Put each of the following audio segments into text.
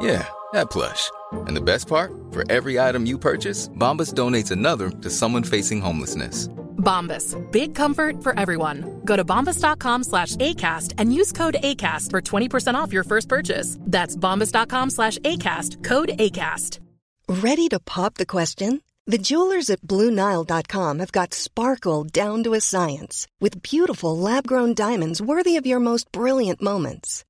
Yeah, that plush. And the best part? For every item you purchase, Bombas donates another to someone facing homelessness. Bombas. Big comfort for everyone. Go to bombas.com slash ACAST and use code ACAST for 20% off your first purchase. That's bombas.com slash ACAST. Code ACAST. Ready to pop the question? The jewelers at BlueNile.com have got sparkle down to a science with beautiful lab-grown diamonds worthy of your most brilliant moments.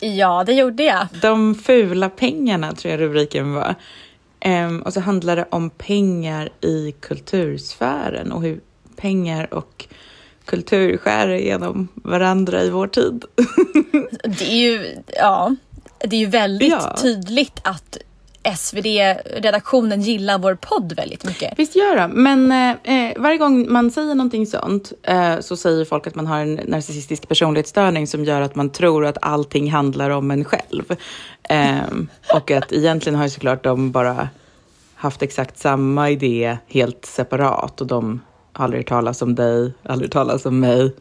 Ja, det gjorde jag. De fula pengarna, tror jag rubriken var. Ehm, och så handlar det om pengar i kultursfären och hur pengar och kultur skär igenom varandra i vår tid. Det är ju, ja, det är ju väldigt Ja. tydligt att SvD-redaktionen gillar vår podd väldigt mycket. Visst gör de, men eh, eh, varje gång man säger någonting sånt eh, så säger folk att man har en narcissistisk personlighetsstörning som gör att man tror att allting handlar om en själv. Eh, och att egentligen har ju såklart de bara haft exakt samma idé helt separat och de har aldrig hört talas om dig, aldrig hört talas om mig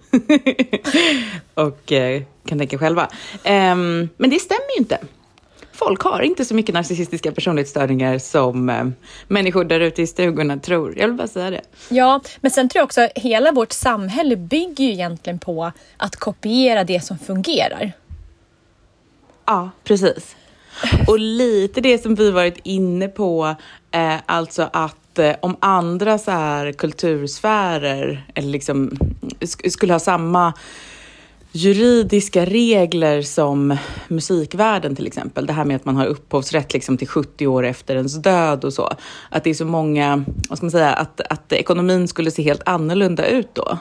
och eh, kan tänka själva. Ehm, men det stämmer ju inte. Folk har inte så mycket narcissistiska personlighetsstörningar som eh, människor där ute i stugorna tror. Jag vill bara säga det. Ja, men sen tror jag också att hela vårt samhälle bygger ju egentligen på att kopiera det som fungerar. Ja, precis. Och lite det som vi varit inne på, eh, alltså att eh, om andra så här kultursfärer eller liksom sk- skulle ha samma juridiska regler som musikvärlden till exempel. Det här med att man har upphovsrätt liksom till 70 år efter ens död och så. Att det är så många, vad ska man säga, att, att ekonomin skulle se helt annorlunda ut då.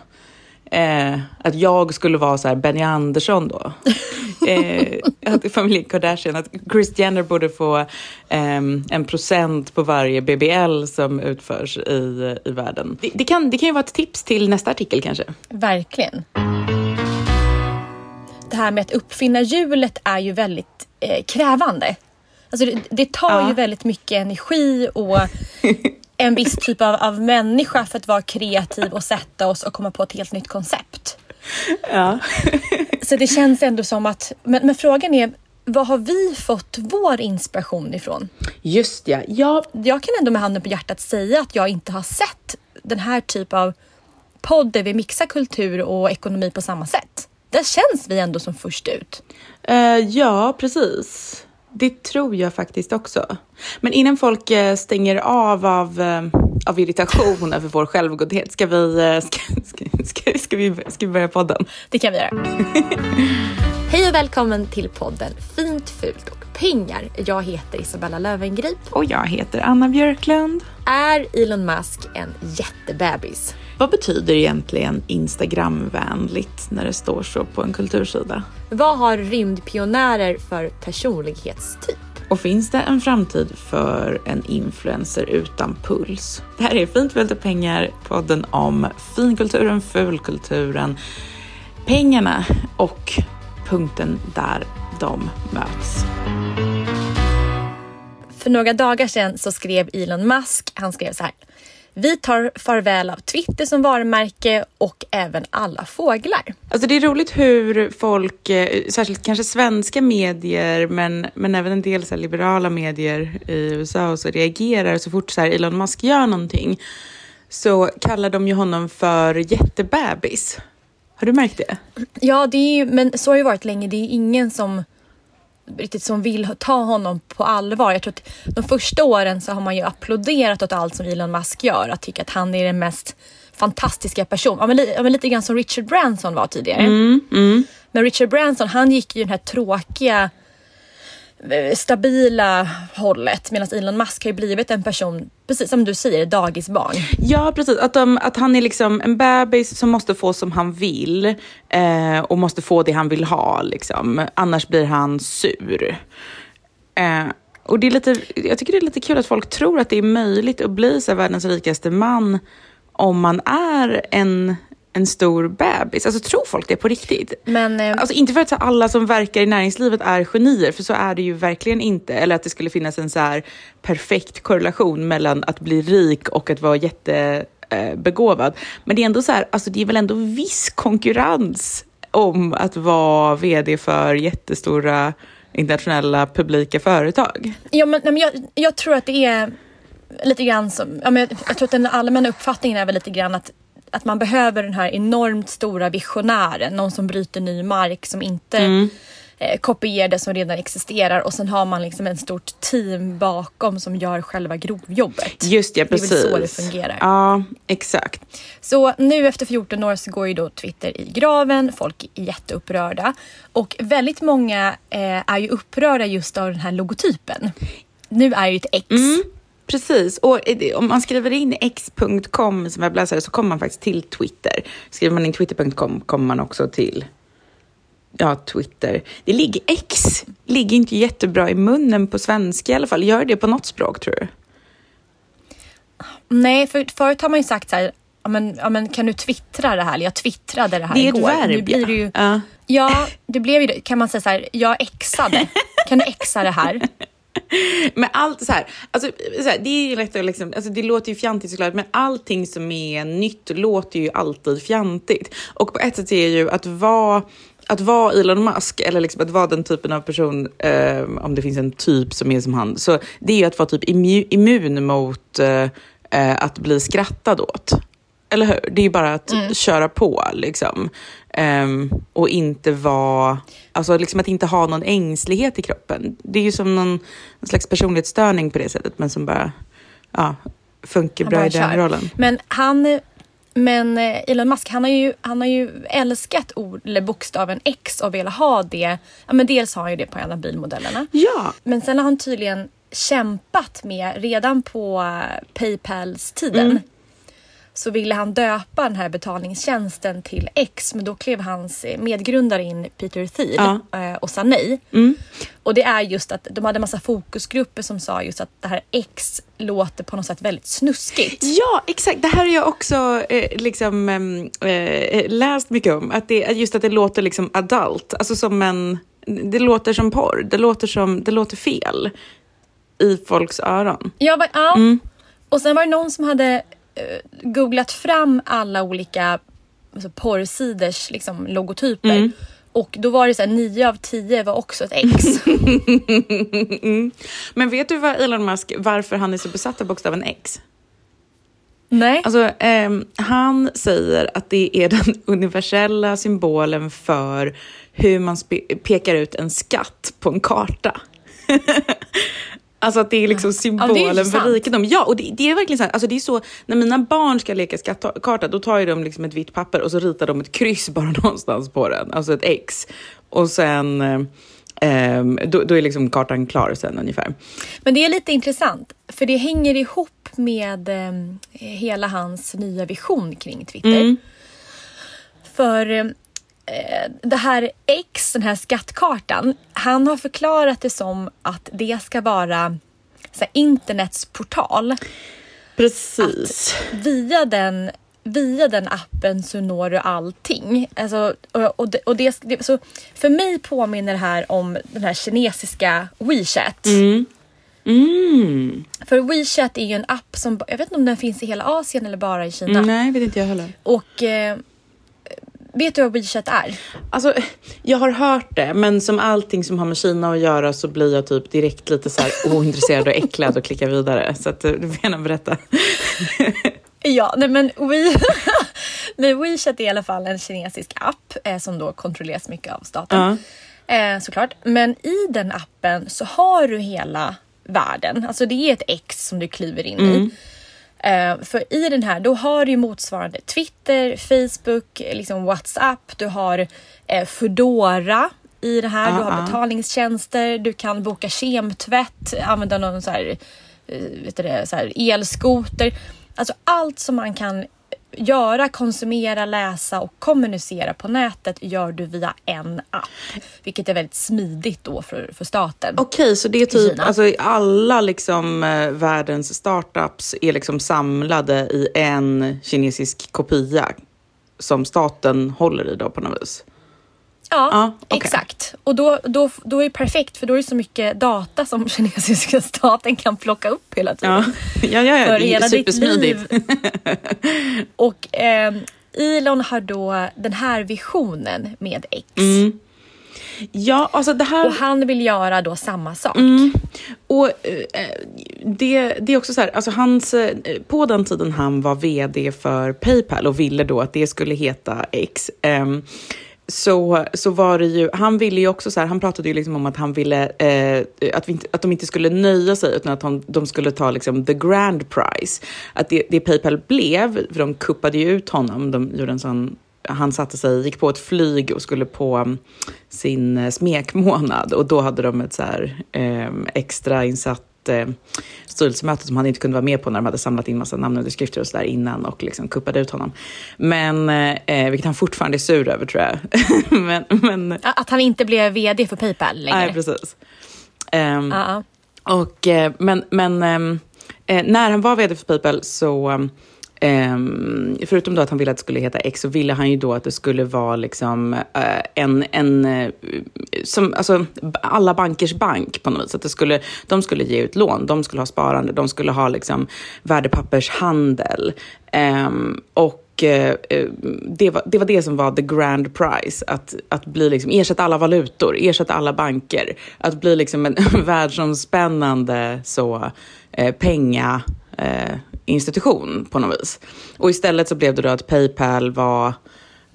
Eh, att jag skulle vara så här Benny Andersson då. eh, att familjen Kardashian, att Kris Jenner borde få ehm, en procent på varje BBL som utförs i, i världen. Det, det, kan, det kan ju vara ett tips till nästa artikel kanske. Verkligen. Det här med att uppfinna hjulet är ju väldigt eh, krävande. Alltså det, det tar Ja. ju väldigt mycket energi och en viss typ av, av människa för att vara kreativ och sätta oss och komma på ett helt nytt koncept. Ja. Så det känns ändå som att, men, men frågan är, var har vi fått vår inspiration ifrån? Just ja. ja. Jag kan ändå med handen på hjärtat säga att jag inte har sett den här typ av podd där vi mixar kultur och ekonomi på samma sätt. Där känns vi ändå som först ut. Eh, ja, precis. Det tror jag faktiskt också. Men innan folk eh, stänger av av, eh, av irritation över vår självgodhet, ska vi, ska, ska, ska, ska, vi, ska vi börja podden? Det kan vi göra. Hej och välkommen till podden Fint, fult och pengar. Jag heter Isabella Löwengrip. Och jag heter Anna Björklund. Är Elon Musk en jättebebis? Vad betyder egentligen Instagramvänligt när det står så på en kultursida? Vad har rymdpionärer för personlighetstyp? Och finns det en framtid för en influencer utan puls? Det här är Fint, och pengar, podden om finkulturen, fulkulturen, pengarna och punkten där de möts. För några dagar sedan så skrev Elon Musk, han skrev så här. Vi tar farväl av Twitter som varumärke och även alla fåglar. Alltså det är roligt hur folk, eh, särskilt kanske svenska medier, men, men även en del så liberala medier i USA och så reagerar så fort så här Elon Musk gör någonting så kallar de ju honom för jättebebis. Har du märkt det? Ja, det är ju, men så har det varit länge. Det är ingen som riktigt som vill ta honom på allvar. Jag tror att de första åren så har man ju applåderat åt allt som Elon Musk gör. Att tycka att han är den mest fantastiska personen. Ja, men, li, ja, men lite grann som Richard Branson var tidigare. Men Richard Branson, han gick ju den här tråkiga Eh, stabila hållet medan Elon Musk har ju blivit en person, precis som du säger, dagisbarn. Ja, precis. Att, de, att han är liksom en bebis som måste få som han vill eh, och måste få det han vill ha. Liksom. Annars blir han sur. Eh, och det är lite, jag tycker det är lite kul att folk tror att det är möjligt att bli så världens rikaste man om man är en, en stor bebis. Alltså tror folk det på riktigt? Men eh, Alltså inte för att så alla som verkar i näringslivet är genier, för så är det ju verkligen inte. Eller att det skulle finnas en så här perfekt korrelation mellan att bli rik och att vara jättebegåvad. Men det är ändå så här, alltså det är väl ändå viss konkurrens om att vara vd för jättestora internationella publika företag. Ja, men, men jag, jag tror att det är lite grann som, ja, men jag, jag tror att den allmänna uppfattningen är väl lite grann att, att man behöver den här enormt stora visionären, någon som bryter ny mark, som inte eh, kopierar det som redan existerar och sen har man liksom ett stort team bakom som gör själva grovjobbet. Just ja, Det är väl precis. så det fungerar. Ja, exakt. Så nu efter 14 år så går ju då Twitter i graven, folk är jätteupprörda och väldigt många eh, är ju upprörda just av den här logotypen. Nu är det ju ett X. Precis, och om man skriver in x.com som webbläsare så kommer man faktiskt till Twitter. Skriver man in twitter.com kommer man också till ja, Twitter. Det ligger X, ligger inte jättebra i munnen på svenska i alla fall. Gör det på något språk tror du? Nej, för förut har man ju sagt så här, ja men, ja, men kan du twittra det här? Jag twittrade det här Det är ett igår. verb, nu blir ja. det ju, Ja. ja, det blev ju. Kan man säga så här, jag exade. Kan du exa det här? Men allt så här, alltså, så här, det är ju lätt att liksom, alltså det låter ju fjantigt såklart, men allting som är nytt låter ju alltid fjantigt. Och på ett sätt är ju att vara att vara Elon Musk eller liksom att vara den typen av person, eh, om det finns en typ som är som han, så det är ju att vara typ immu- immun mot eh, eh, att bli skrattad åt. Eller hur? Det är bara att köra på liksom. Ehm, och inte vara, alltså liksom att inte ha någon ängslighet i kroppen. Det är ju som någon, någon slags personlighetsstörning på det sättet, men som bara ja, funkar Han bra i den kör. rollen. Men han, men eh, Elon Musk, han har ju, han har ju älskat ord, eller bokstaven X och velat ha det. Ja, men dels har han ju det på en av bilmodellerna. Ja, Men sen har han tydligen kämpat med, redan på eh, Paypals tiden, Mm. Så ville han döpa den här betalningstjänsten till X, men då klev hans medgrundare in, Peter Thiel, Ja. eh, och sa nej. Mm. Och det är just att de hade massa fokusgrupper som sa just att det här X låter på något sätt väldigt snuskigt. Ja, exakt. Det här har jag också eh, liksom, ehm, eh, läst mycket om. Att det, just att det låter liksom adult, alltså som en... Det låter som porr, det låter, som, det låter fel i folks öron. Ja, va, ja. Mm. och sen var det någon som hade googlat fram alla olika alltså, porrsidors liksom, logotyper. Mm. Och då var det så här, nio av tio var också ett X. Men vet du vad Elon Musk, varför han är så besatt av bokstaven X? Nej. Alltså, ehm, han säger att det är den universella symbolen för hur man pekar ut en skatt på en karta. Alltså att det är liksom symbolen för intressant. rikedom. Ja, och det, det är verkligen så här, alltså det är så, när mina barn ska leka skattkarta, då tar ju de liksom ett vitt papper och så ritar de ett kryss bara någonstans på den, alltså ett X. Och sen, eh, ehm, då, då är liksom kartan klar sen ungefär. Men det är lite intressant, för det hänger ihop med eh, hela hans nya vision kring Twitter. Mm. För eh, det här X, den här skattkartan, han har förklarat det som att det ska vara så här, internets portal. Precis. Via den, via den appen så når du allting. Alltså, och, och, det, och det, så för mig påminner det här om den här kinesiska WeChat. Mm. För WeChat är ju en app som, jag vet inte om den finns i hela Asien eller bara i Kina. Nej, vet inte jag heller. Och eh, vet du vad WeChat är? Alltså, jag har hört det, men som allting som har med Kina att göra så blir jag typ direkt lite så här ointresserad och äcklad och klickar vidare. Så att, eh, du får gärna berätta. Ja, nej men, We... men WeChat är i alla fall en kinesisk app eh, som då kontrolleras mycket av staten. Eh, såklart. Men i den appen så har du hela världen. Alltså det är ett X som du kliver in i. Eh, för i den här, då har du ju motsvarande Twitter, Facebook, liksom WhatsApp, du har eh, Foodora i det här, du har betalningstjänster, du kan boka kemtvätt, använda någon så här, eh, vet du det, så här elskoter. Alltså allt som man kan göra, konsumera, läsa och kommunicera på nätet gör du via en app. Vilket är väldigt smidigt då för, för staten. Okej, så det är typ, alltså alla liksom eh, världens startups är liksom samlade i en kinesisk kopia som staten håller i då på något vis? Ja, Ja, okej. exakt. Och då, då, då är det perfekt för då är det så mycket data som kinesiska staten kan plocka upp hela tiden. Ja, ja, ja, För det är hela ditt supersmidigt. liv. Och eh, Elon har då den här visionen med X. Mm. Ja, alltså det här... Och han vill göra då samma sak. Och eh, det, det är också så här, alltså hans, eh, på den tiden han var vd för Paypal och ville då att det skulle heta X, ehm, så, så var det ju, han ville ju också så här, han pratade ju liksom om att han ville eh, att, vi inte, att de inte skulle nöja sig utan att de, de skulle ta liksom the grand prize. Att det, det Paypal blev, för de kuppade ju ut honom, de gjorde en sån han satte sig, gick på ett flyg och skulle på sin smekmånad och då hade de ett så här eh, extra insatt eh, styrelsemöte som han inte kunde vara med på när de hade samlat in massa namnunderskrifter och så där innan och liksom kuppade ut honom. Men, eh, vilket han fortfarande är sur över tror jag. men, men, Att han inte blev VD för Paypal längre. nej, precis. Ehm, Ja, och, eh, men men eh, när han var vd för Paypal så Um, förutom då att han ville att det skulle heta X så ville han ju då att det skulle vara liksom uh, en, en uh, som, alltså alla bankers bank på något vis. Att det skulle, de skulle ge ut lån, de skulle ha sparande, de skulle ha liksom värdepappershandel. Um, och eh, det var, det var det som var the grand prize. Att, att bli liksom, ersätta alla valutor, ersätta alla banker. Att bli liksom en världsomspännande så, eh, penga eh, institution på något vis. Och istället så blev det då att Paypal var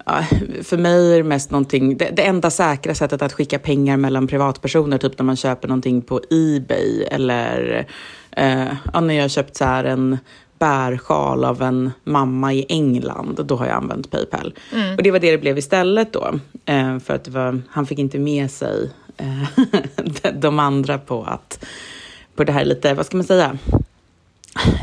ja, för mig är det mest någonting, det, det enda säkra sättet att skicka pengar mellan privatpersoner, typ när man köper någonting på Ebay eller eh, ja, när jag har köpt så här en bärsjal av en mamma i England, då har jag använt Paypal. Och det var det det blev istället då, eh, för att var, han fick inte med sig eh, de andra på att, på det här lite, vad ska man säga,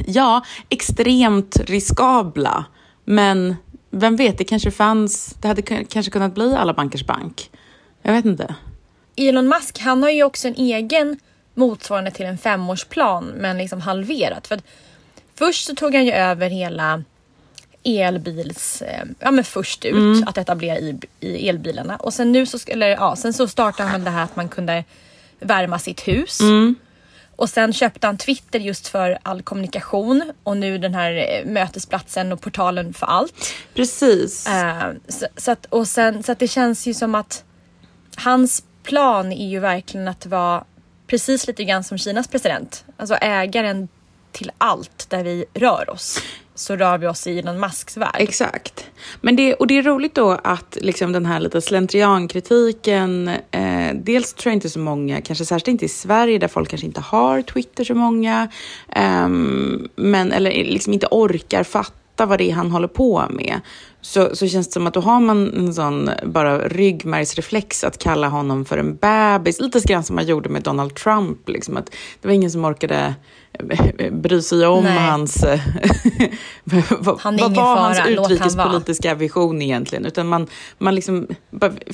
ja, extremt riskabla. Men vem vet, det kanske fanns, det hade kanske kunnat bli alla bankers bank. Jag vet inte. Elon Musk han har ju också en egen motsvarande till en femårsplan men liksom halverat. För först så tog han ju över hela elbils, eh, ja men först ut att etablera i, i elbilarna och sen nu så, eller ja, sen så startade han det här att man kunde värma sitt hus. Och sen köpte han Twitter just för all kommunikation och nu den här eh, mötesplatsen och portalen för allt. Precis. Eh, så, så, att, och sen, så att det känns ju som att hans plan är ju verkligen att vara precis lite grann som Kinas president. Alltså ägaren till allt där vi rör oss. Så rör vi oss i Elon Musks värld. Exakt. Men det, och det är roligt då att liksom den här lite slentriankritiken, eh, dels tror jag inte så många, kanske särskilt inte i Sverige där folk kanske inte har Twitter så många, eh, men, eller liksom inte orkar fatta vad det är han håller på med. Så, så känns det som att då har man en sån bara ryggmärgsreflex att kalla honom för en bebis. Lite grann som man gjorde med Donald Trump. Liksom, att det var ingen som orkade bry sig om Nej. hans... vad Han vad var hans låt han utrikespolitiska vision egentligen? Utan man, man liksom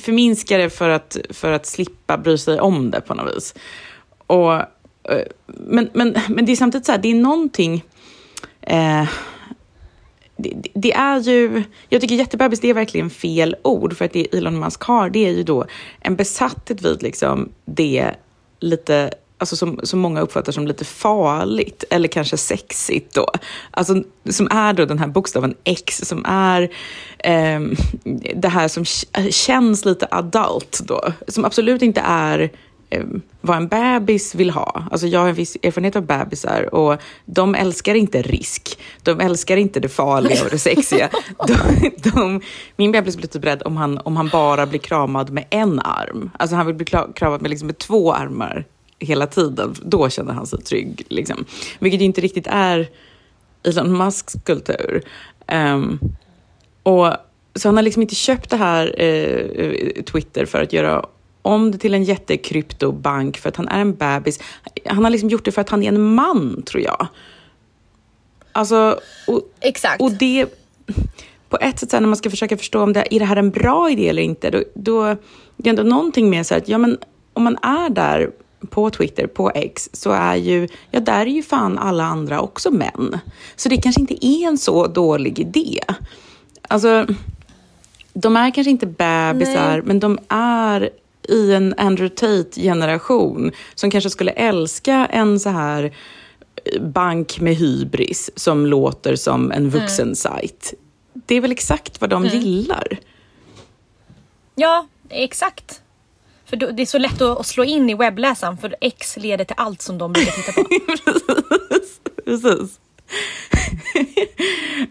förminskar det för att, för att slippa bry sig om det på något vis. Och, eh, men, men, men det är samtidigt så här, det är någonting... Eh, det, det- det är ju, jag tycker jättebebis det är verkligen fel ord för att det Elon Musk har det är ju då en besatthet vid liksom det lite alltså som, som många uppfattar som lite farligt eller kanske sexigt då. Alltså som är då den här bokstaven X som är eh, det här som känns lite adult då. Som absolut inte är eh, vad en bebis vill ha. Alltså jag har en viss erfarenhet av bebisar och de älskar inte risk. De älskar inte det farliga och det sexiga. De, de, min bebis blir typ rädd om han, om han bara blir kramad med en arm. Alltså han vill bli kramad med, liksom med två armar hela tiden. Då känner han sig trygg. Liksom. Vilket ju inte riktigt är Elon Musks kultur. Um, och, så han har liksom inte köpt det här eh, Twitter för att göra om det till en jättekryptobank för att han är en bebis. Han har liksom gjort det för att han är en man, tror jag. Alltså, och, Exakt. Och det, på ett sätt, när man ska försöka förstå om det är det här en bra idé eller inte, då, då det är ändå någonting med så att, ja men om man är där på Twitter, på X, så är ju, ja där är ju fan alla andra också män. Så det kanske inte är en så dålig idé. Alltså, de är kanske inte bebisar, Nej. men de är i en Andrew Tate-generation som kanske skulle älska en så här eh, bank med hybris som låter som en vuxensajt. Mm. Det är väl exakt vad de mm. gillar? Ja, exakt. För det är så lätt att slå in i webbläsaren för X leder till allt som de brukar titta på. precis. precis.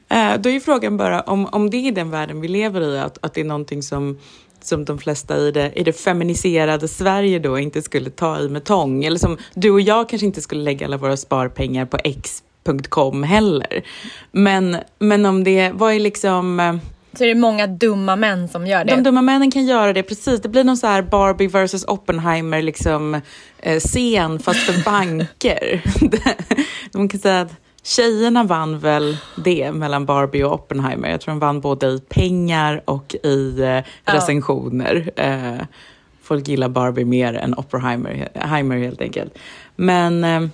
Eh, då är frågan bara om, om det är den världen vi lever i, att, att det är någonting som som de flesta i det, i det feminiserade Sverige då inte skulle ta i med tång. Eller som du och jag kanske inte skulle lägga alla våra sparpengar på x.com heller. Men, men om det, vad är liksom... Eh, så är det många dumma män som gör det. De dumma männen kan göra det, precis. Det blir någon så här Barbie versus Oppenheimer liksom, eh, scen, fast för banker. de kan säga att Tjejerna vann väl det mellan Barbie och Oppenheimer. Jag tror de vann både i pengar och i eh, recensioner. Ja. Eh, folk gillar Barbie mer än Oppenheimer helt enkelt. Men eh,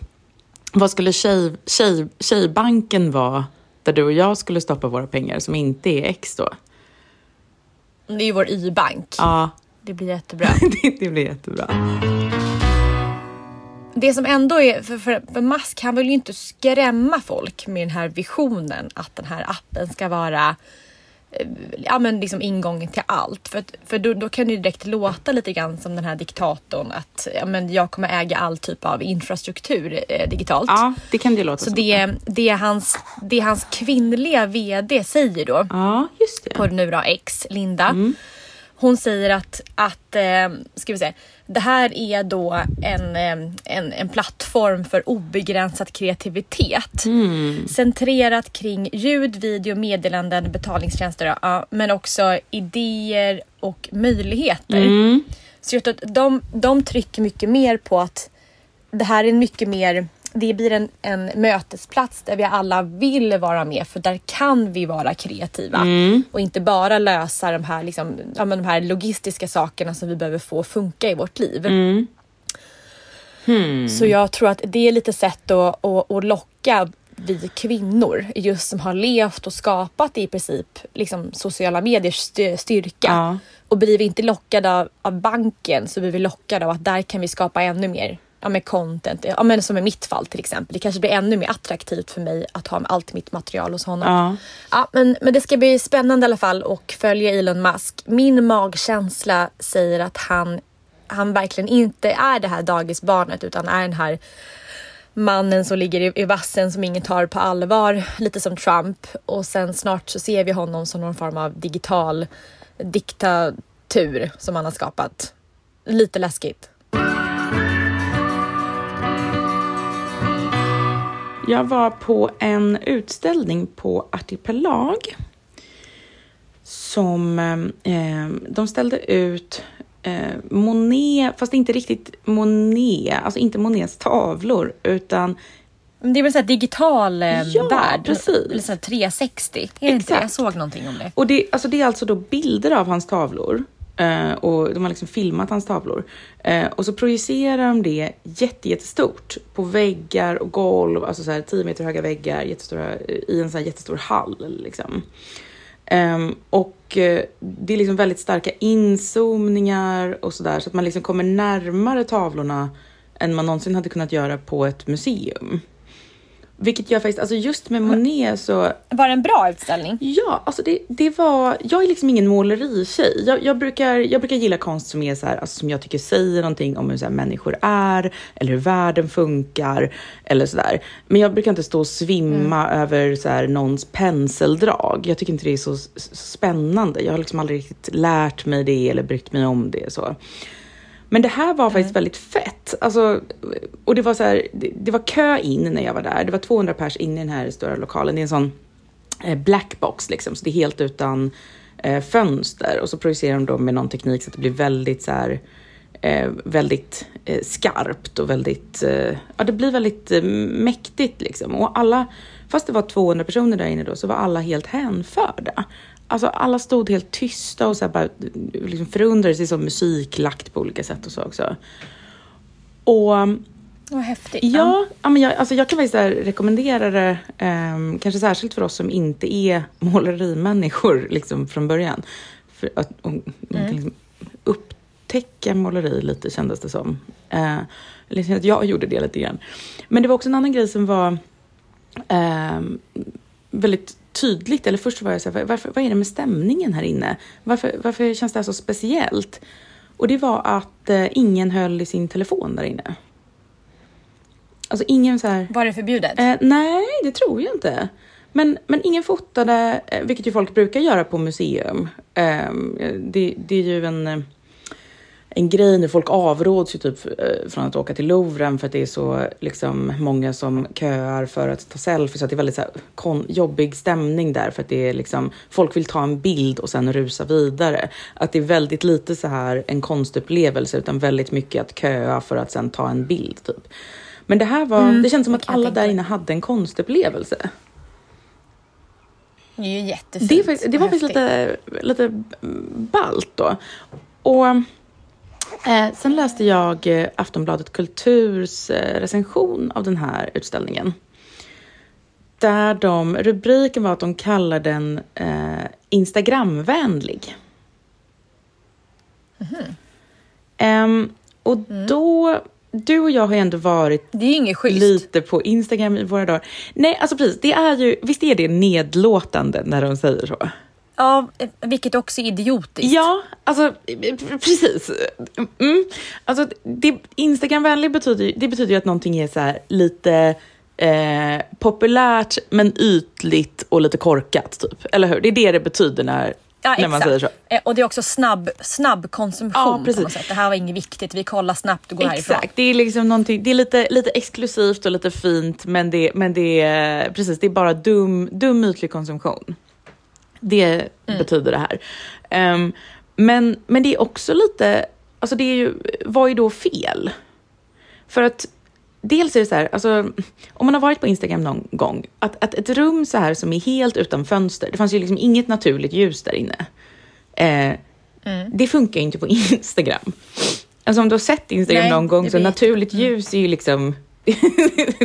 vad skulle tjej, tjej, Tjejbanken vara där du och jag skulle stoppa våra pengar som inte är X då? Det är ju vår y-bank. Ja. Det blir jättebra. det, det blir jättebra det som ändå är, för, för, för Musk han vill ju inte skrämma folk med den här visionen att den här appen ska vara ja, men liksom ingången till allt. För, för då, då kan det ju direkt låta lite grann som den här diktatorn att ja, men jag kommer äga all typ av infrastruktur eh, digitalt. Ja, det kan det låta Så som. det, det, hans, det hans kvinnliga VD säger då, ja, just det. på nu då X, Linda, mm. Hon säger att, att eh, ska vi säga, det här är då en, en, en plattform för obegränsad kreativitet. Mm. Centrerat kring ljud, video, meddelanden, betalningstjänster, ja, men också idéer och möjligheter. Mm. Så just att de, de trycker mycket mer på att det här är mycket mer det blir en, en mötesplats där vi alla vill vara med för där kan vi vara kreativa mm. och inte bara lösa de här, liksom, ja, de här logistiska sakerna som vi behöver få funka i vårt liv. Mm. Hmm. Så jag tror att det är lite sätt att, att, att locka vi kvinnor just som har levt och skapat i princip liksom, sociala mediers styrka. Ja. Och blir vi inte lockade av, av banken så blir vi lockade av att där kan vi skapa ännu mer ja, med content, ja, men som i mitt fall till exempel. Det kanske blir ännu mer attraktivt för mig att ha allt mitt material hos honom. Ja. Ja, men, men det ska bli spännande i alla fall och följa Elon Musk. Min magkänsla säger att han, han verkligen inte är det här dagisbarnet utan är den här mannen som ligger i, i vassen som ingen tar på allvar, lite som Trump. Och sen snart så ser vi honom som någon form av digital diktatur som han har skapat. Lite läskigt. Jag var på en utställning på Artipelag som eh, de ställde ut eh, Monet, fast inte riktigt Monet, alltså inte Monets tavlor utan det är väl en digital eh, ja, värld? Precis. Eller så 360? Är Exakt. Jag såg någonting om det. Och det, alltså det är alltså då bilder av hans tavlor Eh, och de har liksom filmat hans tavlor. Eh, och så projicerar de det jättestort på väggar och golv, alltså så här 10 meter höga väggar jättestora, eh, i en så här jättestor hall. Liksom. Um, och uh, det är liksom väldigt starka inzoomningar och sådär så att man liksom kommer närmare tavlorna än man någonsin hade kunnat göra på ett museum. Vilket jag faktiskt, alltså just med Monet så Var det en bra utställning? Ja, alltså det, det var, jag är liksom ingen måleritjej. Jag, jag, brukar, jag brukar gilla konst som är så här, alltså som jag tycker säger någonting om hur så människor är, eller hur världen funkar, eller sådär. Men jag brukar inte stå och svimma över så här någons penseldrag. Jag tycker inte det är så, så spännande. Jag har liksom aldrig riktigt lärt mig det eller brytt mig om det. så. Men det här var faktiskt väldigt fett. Alltså, och det var, så här, det, det var kö in när jag var där. Det var 200 pers in i den här stora lokalen. Det är en sån eh, blackbox liksom, så det är helt utan eh, fönster. Och så projicerar de då med någon teknik så att det blir väldigt så här, eh, väldigt eh, skarpt och väldigt, eh, ja det blir väldigt eh, mäktigt liksom. Och alla, fast det var 200 personer där inne då, så var alla helt hänförda. Alltså alla stod helt tysta och så bara liksom förundrade sig som musik lagt på olika sätt och så också. Och Vad häftigt. Ja, ja men jag, alltså jag kan faktiskt rekommendera det, ehm, kanske särskilt för oss som inte är målerimänniskor liksom från början. För att och, liksom upptäcka måleri lite kändes det som. Eh, liksom att jag gjorde det lite grann. Men det var också en annan grej som var ehm, väldigt tydligt, eller först var jag så här, varför, vad är det med stämningen här inne? Varför, varför känns det här så speciellt? Och det var att eh, ingen höll i sin telefon där inne. Alltså ingen så här... Var det förbjudet? Eh, nej, det tror jag inte. Men, men ingen fotade, eh, vilket ju folk brukar göra på museum. Eh, det, det är ju en, eh, en grej när folk avråds ju typ eh, från att åka till Louvren för att det är så liksom, många som köar för att ta selfies. Så att det är väldigt så här, jobbig stämning där för att det är liksom, folk vill ta en bild och sen rusa vidare. Att det är väldigt lite så här en konstupplevelse utan väldigt mycket att köa för att sen ta en bild typ. Men det här var, det känns som att alla där inne hade en konstupplevelse. Det är ju jättefint. Det, det var faktiskt lite, lite ballt då. Och eh, sen läste jag eh, Aftonbladet Kulturs eh, recension av den här utställningen. Där de, rubriken var att de kallar den eh, Instagramvänlig. Ehm, och då, du och jag har ju ändå varit lite på Instagram i våra dagar. Nej, alltså precis, det är ju, visst är det nedlåtande när de säger så? Ja, vilket också är idiotiskt. Ja, alltså precis. Mm. Alltså, det, Instagramvänlig betyder, det betyder ju att någonting är så lite eh, populärt men ytligt och lite korkat typ. Eller hur? Det är det det betyder när, Ja, när man exakt. säger så. Eh, Och det är också snabb, snabb konsumtion Ja, precis. på något sätt. Det här var inget viktigt, vi kollar snabbt och går härifrån. Exakt, det är liksom det är lite, lite exklusivt och lite fint men det, men det är precis, det är bara dum, dum ytlig konsumtion. Det betyder det här. Ehm, men, men det är också lite, alltså det är ju, vad är då fel? För att dels är det så här, alltså, om man har varit på Instagram någon gång, att, att ett rum så här som är helt utan fönster, det fanns ju liksom inget naturligt ljus där inne. Eh, Det funkar ju inte på Instagram. Alltså om du har sett Instagram Nej, någon gång så naturligt ljus är ju liksom,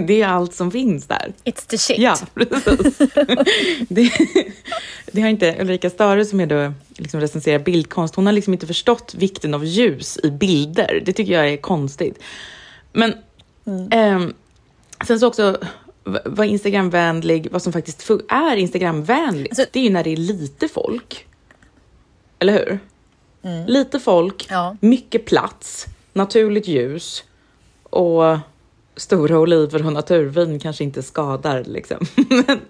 det är allt som finns där. It's the shit. Ja, precis. det, det har inte Ulrika Stare som är då liksom recenserar bildkonst, hon har liksom inte förstått vikten av ljus i bilder. Det tycker jag är konstigt. Men ehm, sen så också v- vad Instagramvänlig, vad som faktiskt är Instagramvänligt, Alltså- det är ju när det är lite folk. Eller hur? Lite folk, Ja. mycket plats, naturligt ljus och stora oliver och naturvin kanske inte skadar liksom. men,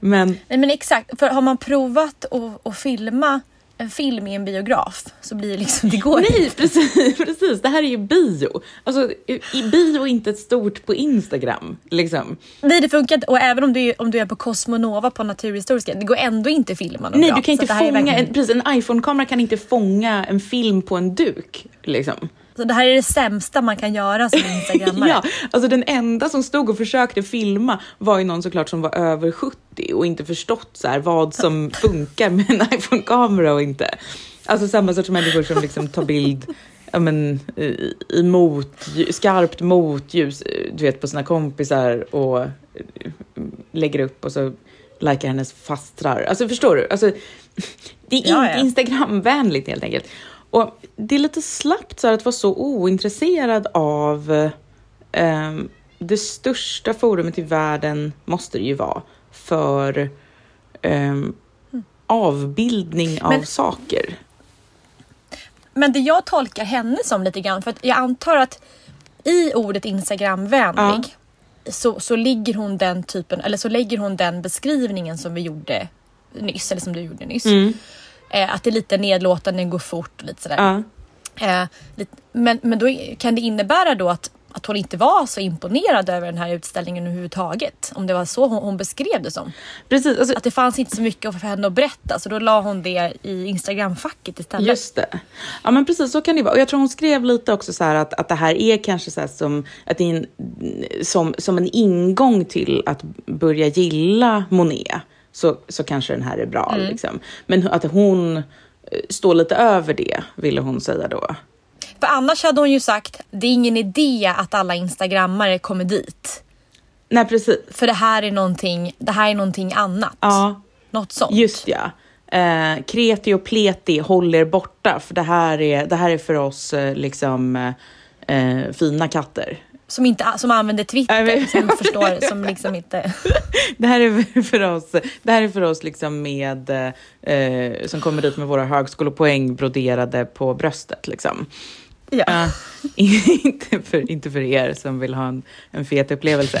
men Nej, men exakt, för har man provat att, att filma en film i en biograf så blir det liksom, det går nej, inte. precis, precis. Det här är ju bio. Alltså, i bio är inte ett stort på Instagram. Liksom. Nej, det funkar inte. Och även om du, är- om du är på Cosmonova på Naturhistoriska, det går ändå inte att filma något Nej, bra. du kan inte fånga, verkligen- en, precis, en iPhone-kamera kan inte fånga en film på en duk. Liksom. Så det här är det sämsta man kan göra som instagrammare. Ja, alltså den enda som stod och försökte filma var ju någon såklart som var över 70 och inte förstått så här vad som funkar med en iPhone-kamera och inte. Alltså samma sorts människor som liksom tar bild ja, men, i, i mot, skarpt motljus, du vet på sina kompisar och eh, lägger upp och så likar hennes fastrar. Alltså förstår du? Alltså, det är Ja, inte ja. Instagramvänligt helt enkelt. Och det är lite slappt så här att vara så ointresserad av ehm, det största forumet i världen måste det ju vara för ehm, avbildning av Men- saker. Men det jag tolkar henne som lite grann, för att jag antar att i ordet Instagramvänlig så, så ligger hon den typen, eller så lägger hon den beskrivningen som vi gjorde nyss, eller som du gjorde nyss. Eh, att det är lite nedlåtande, går fort och lite sådär. Ja. Eh, lite, men men då kan det innebära då att, att hon inte var så imponerad över den här utställningen överhuvudtaget? Om det var så hon, hon beskrev det som. Precis, alltså, Att det fanns inte så mycket för henne att berätta så då la hon det i Instagram-facket istället. Just det. Ja men precis så kan det vara. Och jag tror hon skrev lite också så här att, att det här är kanske så som, att det en, som, som en ingång till att börja gilla Monet. Så, så kanske den här är bra. Liksom. Men att hon eh, står lite över det, ville hon säga då. För annars hade hon ju sagt, det är ingen idé att alla instagrammare kommer dit. Nej precis. För det här är någonting, det här är någonting annat. Ja, Något sånt. just ja. Eh, kreti och pleti, håll er borta. För det här är, det här är för oss eh, liksom eh, eh, fina katter. Som, inte, som använder Twitter, vet. som förstår, som liksom inte... Det här är för oss, det här är för oss liksom med, eh, som kommer dit med våra högskolepoäng broderade på bröstet. Liksom. Ja. Ja, inte, för, inte för er som vill ha en, en fet upplevelse.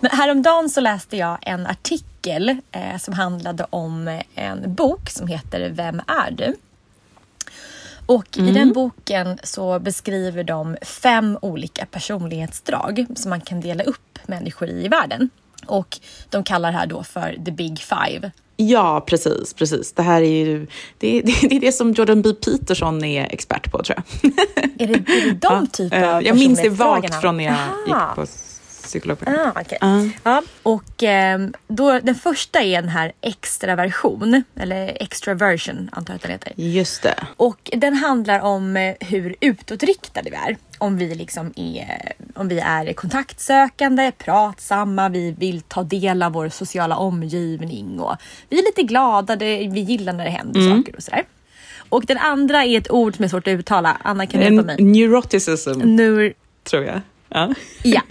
Men häromdagen så läste jag en artikel eh, som handlade om en bok som heter Vem är du? Och i den boken så beskriver de fem olika personlighetsdrag som man kan dela upp människor i i världen. Och de kallar det här då för the big five. Ja, precis, precis. Det här är ju det, det, det är det som Jordan B. Peterson är expert på, tror jag. Är det, är det de typer Eh, av Jag minns det vagt från när jag Aha. gick på psykologprogrammet. Ah, okej. ja, och ehm, då, den första är den här extraversion, eller extraversion antar jag att den heter. Just det. Och den handlar om eh, hur utåtriktade vi är. Om vi, liksom är, om vi är kontaktsökande, pratsamma, vi vill ta del av vår sociala omgivning och vi är lite glada, det, vi gillar när det händer saker och sådär. Och den andra är ett ord som är svårt att uttala. Anna kan hjälpa mig. neuroticism, Nur, tror jag. Ja. Ja.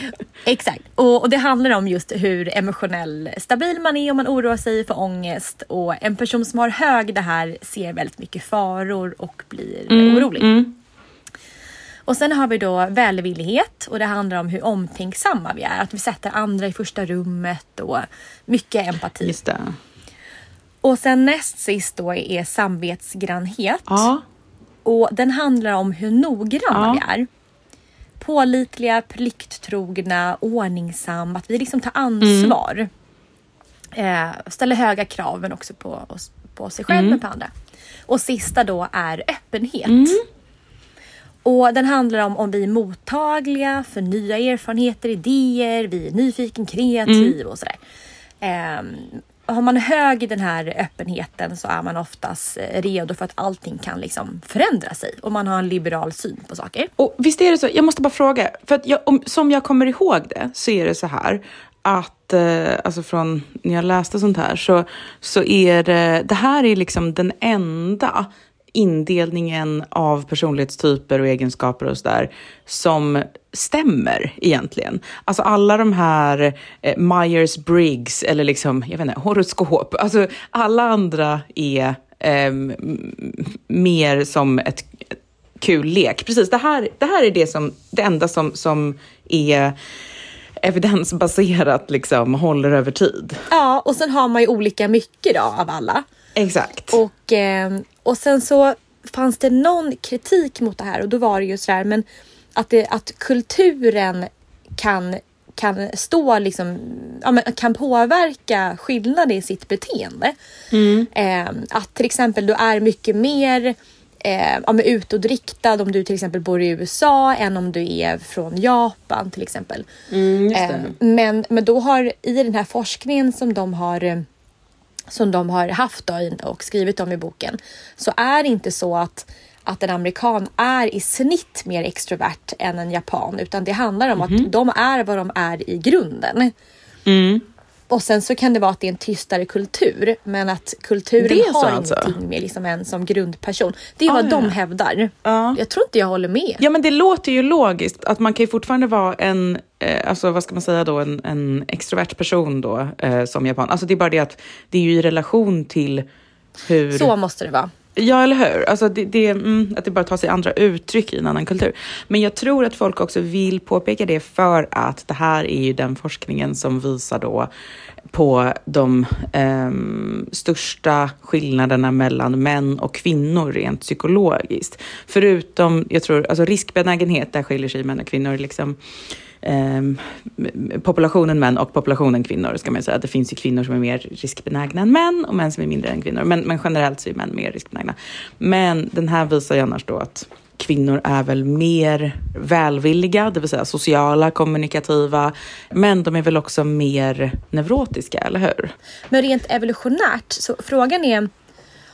Exakt. Och, och det handlar om just hur emotionell stabil man är om man oroar sig för ångest. Och en person som har hög det här ser väldigt mycket faror och blir orolig. Och sen har vi då välvillighet och det handlar om hur omtänksamma vi är. Att vi sätter andra i första rummet och mycket empati. Just det. Och sen näst sist då är samvetsgrannhet. Ja. Och den handlar om hur noggranna Ja. vi är. Pålitliga, plikttrogna, ordningsamma. Att vi liksom tar ansvar. Eh, ställer höga krav men också på, oss, på sig själv men på andra. Och sista då är öppenhet. Och den handlar om om vi är mottagliga för nya erfarenheter, idéer, vi är nyfiken, kreativ och sådär. Ehm, har man hög i den här öppenheten så är man oftast eh, redo för att allting kan liksom förändra sig och man har en liberal syn på saker. Och visst är det så, jag måste bara fråga, för att jag, om, som jag kommer ihåg det så är det så här att, eh, alltså från när jag läste sånt här, så, så är det, det här är liksom den enda indelningen av personlighetstyper och egenskaper och sådär som stämmer egentligen. Alltså alla de här eh, Myers-Briggs eller liksom, jag vet inte, horoskop, alltså alla andra är ehm, m- mer som ett kul lek. Precis, det här, det här är det, som, det enda som, som är evidensbaserat, liksom, håller över tid. Ja, och sen har man ju olika mycket då av alla. Exakt. Och, eh, och sen så fanns det någon kritik mot det här och då var det ju sådär men att, det, att kulturen kan, kan stå liksom, ja, men kan påverka skillnader i sitt beteende. Eh, att till exempel du är mycket mer eh, ja, utåtriktad om du till exempel bor i USA än om du är från Japan till exempel. Eh, men, men då har i den här forskningen som de har eh, som de har haft då och skrivit om i boken så är det inte så att, att en amerikan är i snitt mer extrovert än en japan utan det handlar om Mhm. att de är vad de är i grunden. Mm. Och sen så kan det vara att det är en tystare kultur men att kulturen så har alltså? ingenting med liksom en som grundperson. Det är vad Ah, de ja. hävdar. Ja. Jag tror inte jag håller med. Ja, men det låter ju logiskt att man kan ju fortfarande vara en, eh, alltså vad ska man säga då, en, en extrovert person då eh, som japan. Alltså det är bara det att det är ju i relation till hur... Så måste det vara. Ja, eller hur? Alltså det, det, mm, att det bara tar sig andra uttryck i en annan kultur. Men jag tror att folk också vill påpeka det för att det här är ju den forskningen som visar då på de ehm, största skillnaderna mellan män och kvinnor rent psykologiskt. Förutom, jag tror, alltså riskbenägenhet, där skiljer sig män och kvinnor liksom ehm, populationen män och populationen kvinnor ska man säga. Det finns ju kvinnor som är mer riskbenägna än män och män som är mindre än kvinnor. Men, men generellt så är män mer riskbenägna. Men den här visar ju annars då att kvinnor är väl mer välvilliga, det vill säga sociala, kommunikativa. Men de är väl också mer neurotiska, eller hur? Men rent evolutionärt, så frågan är,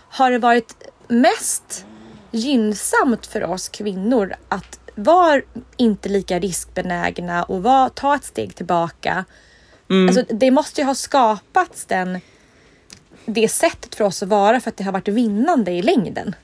har det varit mest gynnsamt för oss kvinnor att vara inte lika riskbenägna och var, ta ett steg tillbaka? Alltså, det måste ju ha skapats den, det sättet för oss att vara för att det har varit vinnande i längden.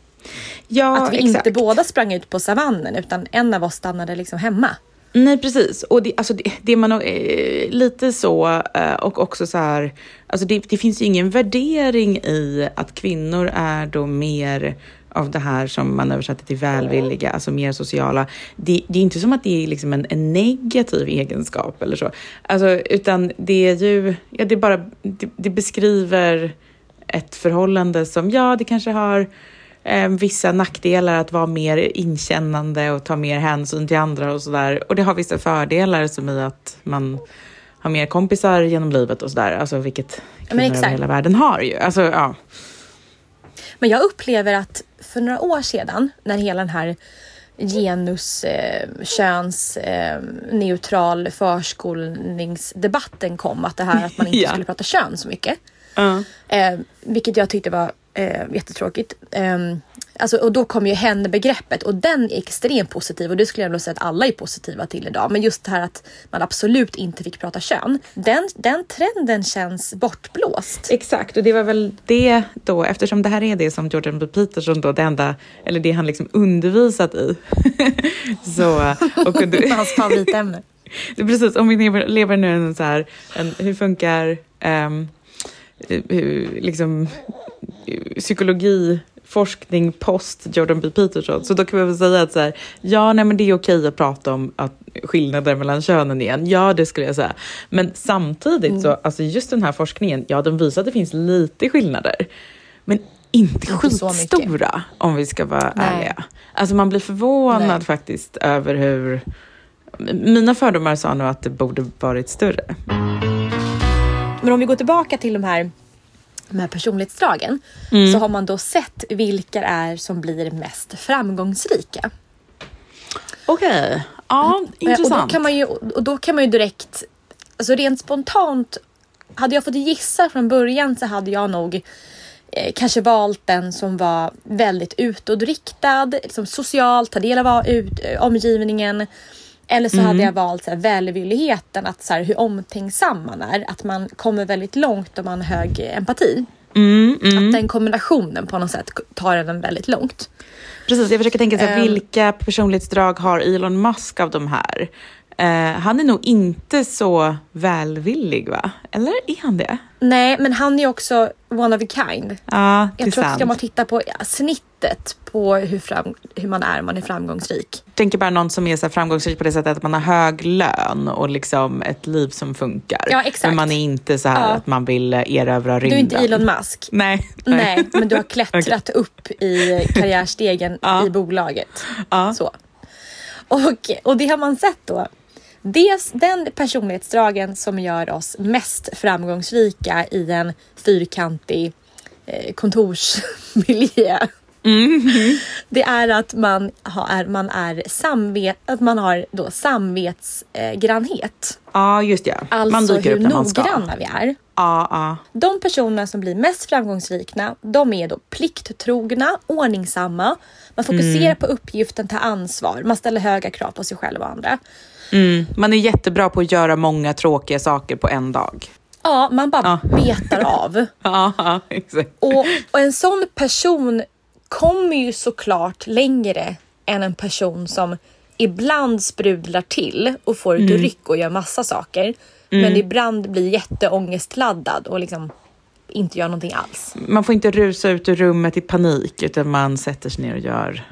Ja, att vi inte båda sprang ut på savannen utan en av oss stannade liksom hemma. Nej, precis. Och det, alltså det, det man eh, lite så eh, och också så här, alltså det, det finns ju ingen värdering i att kvinnor är då mer av det här som man översätter till välvilliga, alltså mer sociala. Det, det är inte som att det är liksom en, en negativ egenskap eller så, alltså, utan det är ju, ja, det bara, det, det beskriver ett förhållande som, ja, det kanske har eh, vissa nackdelar att vara mer inkännande och ta mer hänsyn till andra och sådär. Och det har vissa fördelar som i att man har mer kompisar genom livet och sådär, alltså vilket kvinnor över hela världen har ju. Alltså, ja. Men jag upplever att för några år sedan när hela den här genus, eh, köns, eh, neutral förskolningsdebatten kom. Att det här att man inte Ja. skulle prata kön så mycket. Ja. Eh, vilket jag tyckte var eh, jättetråkigt. Eh, alltså, och då kom ju henne-begreppet och den är extremt positiv och det skulle jag nog säga att alla är positiva till idag. Men just det här att man absolut inte fick prata kön. Den, den trenden känns bortblåst. Exakt, och det var väl det då, eftersom det här är det som Jordan B. Peterson då, det enda, eller det han liksom undervisat i. så, och, Hans favoritämne. Precis, om vi lever, lever nu en så här, en, hur funkar um, liksom, psykologi, forskning post Jordan B. Peterson. Så då kan man väl säga att så här, ja, nej, men det är okej att prata om att skillnader mellan könen igen. Ja, det skulle jag säga. Men samtidigt så, alltså just den här forskningen, ja, den visar att det finns lite skillnader. Men inte skitstora om vi ska vara Nej. ärliga. Alltså man blir förvånad Nej. faktiskt över hur... Mina fördomar sa nog att det borde varit större. Men om vi går tillbaka till de här, de här personlighetsdragen Mm. så har man då sett vilka är som blir mest framgångsrika. Okej, ja Eh, Och intressant. då kan man ju, och då kan man ju direkt, alltså rent spontant, hade jag fått gissa från början så hade jag nog eh, kanske valt den som var väldigt utåtriktad, liksom socialt, ta del av ut, eh, omgivningen. Eller så Mm. hade jag valt så här, välvilligheten, att så här, hur omtänksam man är. Att man kommer väldigt långt om man har hög empati. Mm, mm. Att den kombinationen på något sätt tar en väldigt långt. Precis, jag försöker tänka så här, Ehm. vilka personlighetsdrag har Elon Musk av de här? Eh, han är nog inte så välvillig, va? Eller är han det? Nej, men han är också one of a kind. Ja, Jag tror att ska man sant. titta på ja, snittet på hur, fram, hur man är, man är framgångsrik. tänker bara någon som är så framgångsrik på det sättet att man har hög lön och liksom ett liv som funkar. Ja, exakt. Men man är inte så här Ja. att man vill eh, erövra Du är rymden. inte Elon Musk. Nej. Nej, men du har klättrat upp i karriärstegen Ja. i bolaget. Ja. Så. Och, och det har man sett då. Dels den personlighetsdragen som gör oss mest framgångsrika i en fyrkantig kontorsmiljö. Det är att man har, man är samvet, att man har då samvetsgrannhet. Ja, just ja. man Alltså dyker hur upp när man ska. noggranna vi är. Ja, ja. De personerna som blir mest framgångsrika, de är då plikttrogna, ordningsamma. Man fokuserar Mm. på uppgiften, tar ansvar, man ställer höga krav på sig själv och andra. Mm. Man är jättebra på att göra många tråkiga saker på en dag. Ja, man bara Ja. betar av. Ja, exakt. Och, och en sån person kommer ju såklart längre än en person som ibland sprudlar till och får Mm. ryck och gör massa saker. Men ibland blir jätteångestladdad och liksom inte gör någonting alls. Man får inte rusa ut ur rummet i panik utan man sätter sig ner och gör,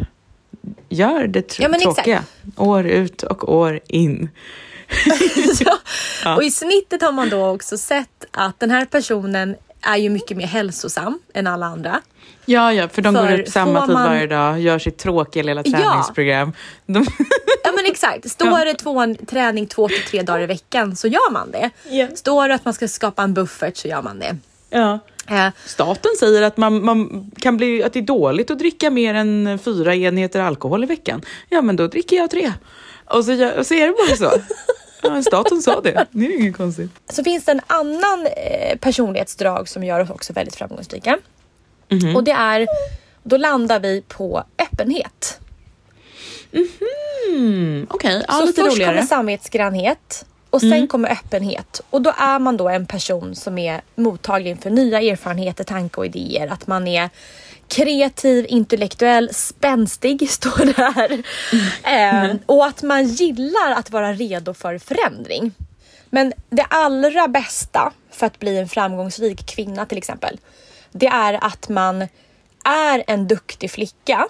gör det tr- Ja, men exakt. tråkiga. År ut och år in. ja. Och i snittet har man då också sett att den här personen är ju mycket mer hälsosam än alla andra. Ja, ja, för de För går upp samma tid man- varje dag, gör sitt tråkiga lilla Ja. träningsprogram. De... Ja men exakt. Står det två, träning två till tre dagar i veckan så gör man det. Ja. Står det att man ska skapa en buffert så gör man det. ja. Eh, Staten säger att, man, man kan bli, att det är dåligt att dricka mer än fyra enheter alkohol i veckan. Ja, men då dricker jag tre. Och så, och så är det bara så. Ja, men staten sa det. Det är inget konstigt. så finns det en annan eh, personlighetsdrag som gör oss också väldigt framgångsrika. Mhm. Och det är, då landar vi på öppenhet. Mm, Okej, ja, så lite först roligare. kommer samvetsgrannhet och sen kommer öppenhet. Och då är man då en person som är mottaglig för nya erfarenheter, tankar och idéer. Att man är kreativ, intellektuell, spänstig står det här. Eh, och att man gillar att vara redo för förändring. Men det allra bästa för att bli en framgångsrik kvinna till exempel, det är att man är en duktig flicka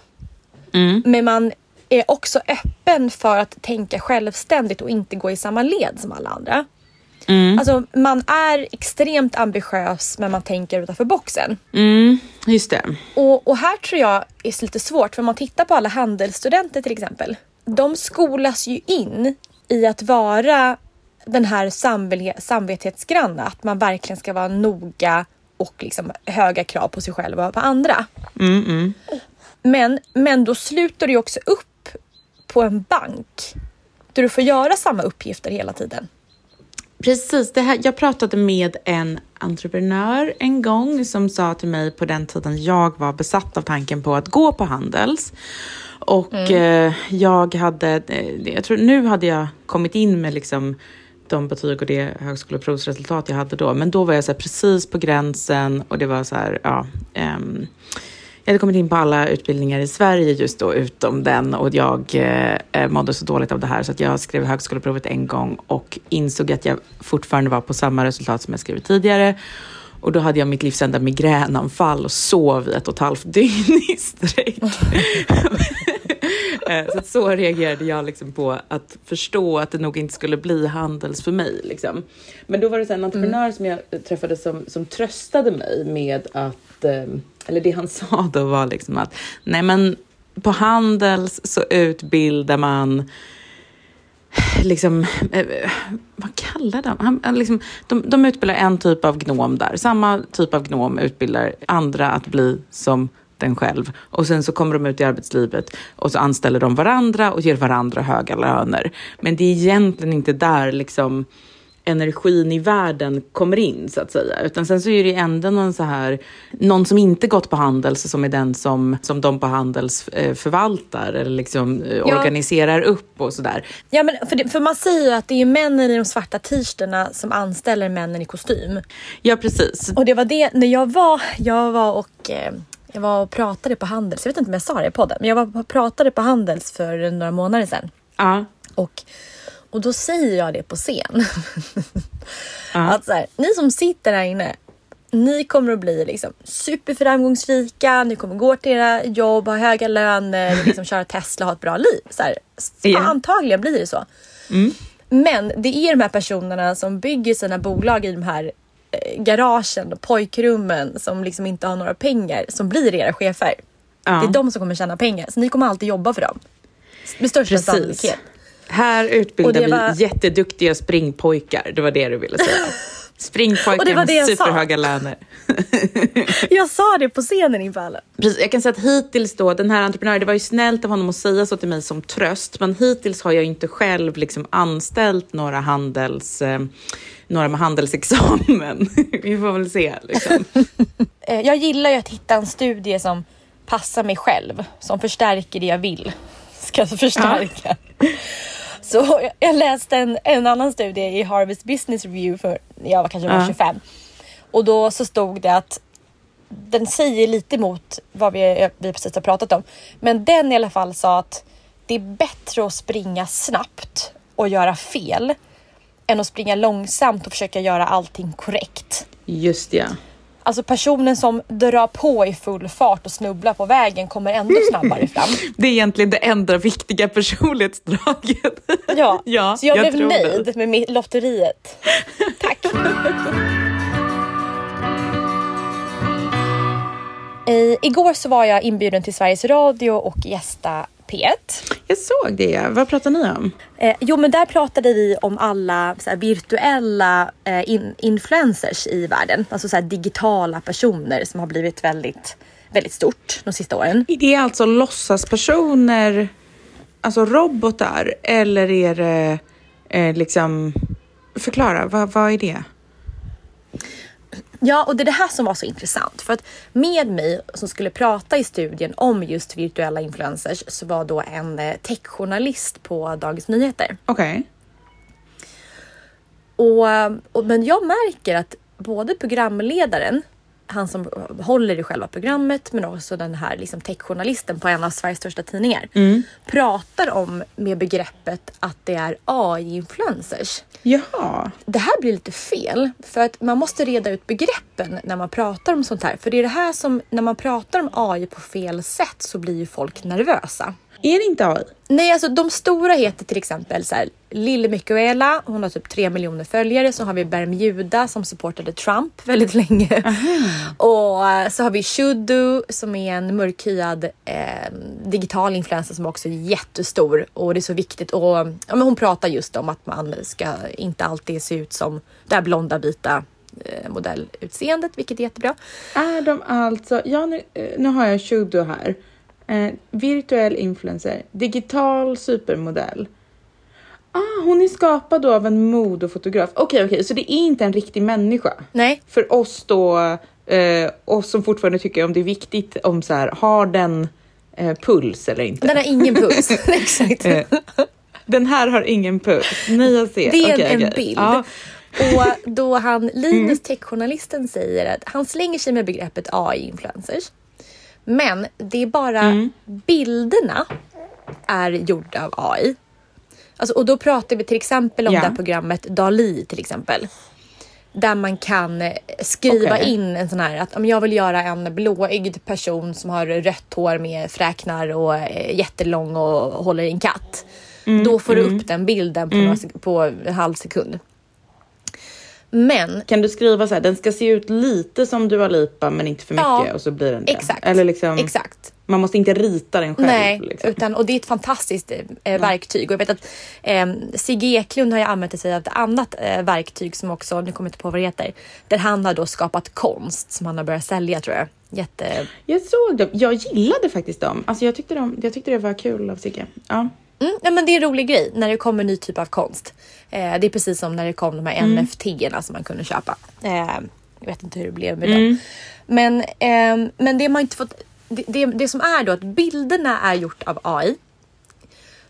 men man är också öppen för att tänka självständigt och inte gå i samma led som alla andra. Alltså man är extremt ambitiös men man tänker utanför boxen. Mm, just det. Och, och här tror jag är lite svårt för om man tittar på alla handelsstudenter till exempel. De skolas ju in i att vara den här samvetsgranna, att man verkligen ska vara noga och liksom höga krav på sig själv och på andra. Mm, mm. Men, men då slutar du också upp på en bank där du får göra samma uppgifter hela tiden. Precis, det här, jag pratade med en entreprenör en gång som sa till mig på den tiden jag var besatt av tanken på att gå på Handels. Och eh, jag hade, eh, jag tror nu hade jag kommit in med liksom de betyg och det högskoleprovsresultat jag hade då. Men då var jag så här precis på gränsen och det var så här, ja. Um, jag hade kommit in på alla utbildningar i Sverige just då, utom den. Och jag eh, eh, mådde så dåligt av det här så att jag skrev högskoleprovet en gång och insåg att jag fortfarande var på samma resultat som jag skrivit tidigare. Och då hade jag mitt livs enda migränanfall och sov i ett och ett halvt dygn i sträck. Eh, så, så reagerade jag liksom på att förstå att det nog inte skulle bli handels för mig. Liksom. Men då var det så en entreprenör som jag träffade som, som tröstade mig med att ehm, eller det han sa då var liksom att nej men på Handels så utbildar man liksom, eh, vad kallar de? Han, han liksom, de? De utbildar en typ av gnom där. Samma typ av gnom utbildar andra att bli som den själv. Och sen så kommer de ut i arbetslivet och så anställer de varandra och ger varandra höga löner. Men det är egentligen inte där liksom energin i världen kommer in så att säga. Utan sen så är det ändå någon så här, någon som inte gått på Handels som är den som, som de på Handels eh, förvaltar eller liksom eh, Ja. organiserar upp och sådär. Ja, men för, det, för man säger ju att det är männen i de svarta t-shirtarna som anställer männen i kostym. Ja, precis. Och det var det, när jag var, jag var och eh, jag var och pratade på Handels, jag vet inte om jag sa det i podden, men jag var och pratade på Handels för några månader sedan. Ja. Och, och då säger jag det på scen. Att så här, ni som sitter här inne, ni kommer att bli liksom superframgångsrika, ni kommer gå till era jobb, ha höga löner, liksom köra Tesla, ha ett bra liv. Så här, Ja. Antagligen blir det så. Men det är de här personerna som bygger sina bolag i de här garagen och pojkrummen som liksom inte har några pengar som blir era chefer. Ja. Det är de som kommer tjäna pengar, så ni kommer alltid jobba för dem. Med största sannolikhet. Här utbildar det var- vi jätteduktiga springpojkar. Det var det du ville säga. Springpojkar Och det var med det jag sa. superhöga löner. Jag sa det på scenen inför alla. Precis, jag kan säga att hittills då, den här entreprenören, det var ju snällt av honom att säga så till mig som tröst, men hittills har jag inte själv liksom anställt några handels, eh, några med handelsexamen. Vi får väl se. Liksom. Eh, Jag gillar ju att hitta en studie som passar mig själv, som förstärker det jag vill ska förstärka. Så jag- läste en, en annan studie i Harvard Business Review för jag var kanske var Ja. 25 och då så stod det att den säger lite emot vad vi, vi precis har pratat om. Men den i alla fall sa att det är bättre att springa snabbt och göra fel än att springa långsamt och försöka göra allting korrekt. Just ja. Alltså personen som drar på i full fart och snubblar på vägen kommer ändå snabbare fram. Det är egentligen det enda viktiga personlighetsdraget. Ja, Ja, så jag, jag blev tror det. nöjd med mitt lotteriet. Tack! I, igår så var jag inbjuden till Sveriges Radio och gästa P1. Jag såg det. Vad pratar ni om? Eh, jo, men där pratade vi om alla här, virtuella eh, in, influencers i världen. Alltså så här, digitala personer som har blivit väldigt, väldigt stort de sista åren. Är det alltså låtsaspersoner, alltså robotar, eller är det eh, liksom... Förklara, vad, vad är det? Ja, och det är det här som var så intressant. För att med mig som skulle prata i studien om just virtuella influencers så var då en eh, techjournalist på Dagens Nyheter. Okej. Och, eh, och, men jag märker att både programledaren, han som håller i själva programmet, men också den här liksom techjournalisten på en av Sveriges största tidningar, pratar om med begreppet att det är AI-influencers. Jaha. Det här blir lite fel för att man måste reda ut begreppen när man pratar om sånt här. För det är det här som, när man pratar om AI på fel sätt så blir ju folk nervösa. Är det inte AI? Nej, alltså de stora heter till exempel så här, Lille Michaela, hon har typ tre miljoner följare. Så har vi Bermuda som supportade Trump väldigt länge. Och eh, så har vi Shudu som är en mörkhyad eh, digital influencer som också är jättestor. Och det är så viktigt. Och ja, men hon pratar just om att man ska inte alltid se ut som det här blonda vita eh, modellutseendet, vilket är jättebra. Är de alltså... Ja, nu, eh, nu har jag Shudo här. Eh, virtuell influencer. Digital supermodell. Ah, hon är skapad då av en modefotograf. Okej, okej, så det är inte en riktig människa. Nej, För oss då, eh, oss som fortfarande tycker om det är viktigt om så här, har den eh, puls eller inte? den har ingen puls. Exakt. Eh, den här har ingen puls. Nej, jag ser. Det är Okej, en bild. Ja. Och då han, Linus techjournalisten säger att han slänger sig med begreppet AI-influencers. Men det är bara bilderna är gjorda av AI. Alltså, och då pratar vi till exempel om Ja. det här programmet Dali till exempel. Där man kan eh, skriva Okej. in en sån här att om jag vill göra en blåögd person som har rött hår med fräknar och är jättelång och håller i en katt. Då får du upp den bilden på, några sek- på en halv sekund. Men Kan du skriva så här, den ska se ut lite som Dua Lipa men inte för mycket Ja, och så blir den det? exakt. Eller liksom, Exakt. Man måste inte rita den själv. Nej, liksom. utan, och det är ett fantastiskt eh, verktyg. Och jag vet att eh, Sigge Eklund har ju använt sig av ett annat eh, verktyg som också, nu kommer jag inte på vad det heter, där han har då skapat konst som han har börjat sälja tror jag. Jätte... Jag såg dem. Jag gillade faktiskt dem. Alltså jag tyckte, de, jag tyckte det var kul av Sigge. Ja. Mm, ja, men det är en rolig grej när det kommer en ny typ av konst. Eh, det är precis som när det kom de här Mm. NFT-erna som man kunde köpa. Eh, jag vet inte hur det blev med Mm. dem. Men, ehm, men det man inte fått... Det, det, det som är då att bilderna är gjort av AI.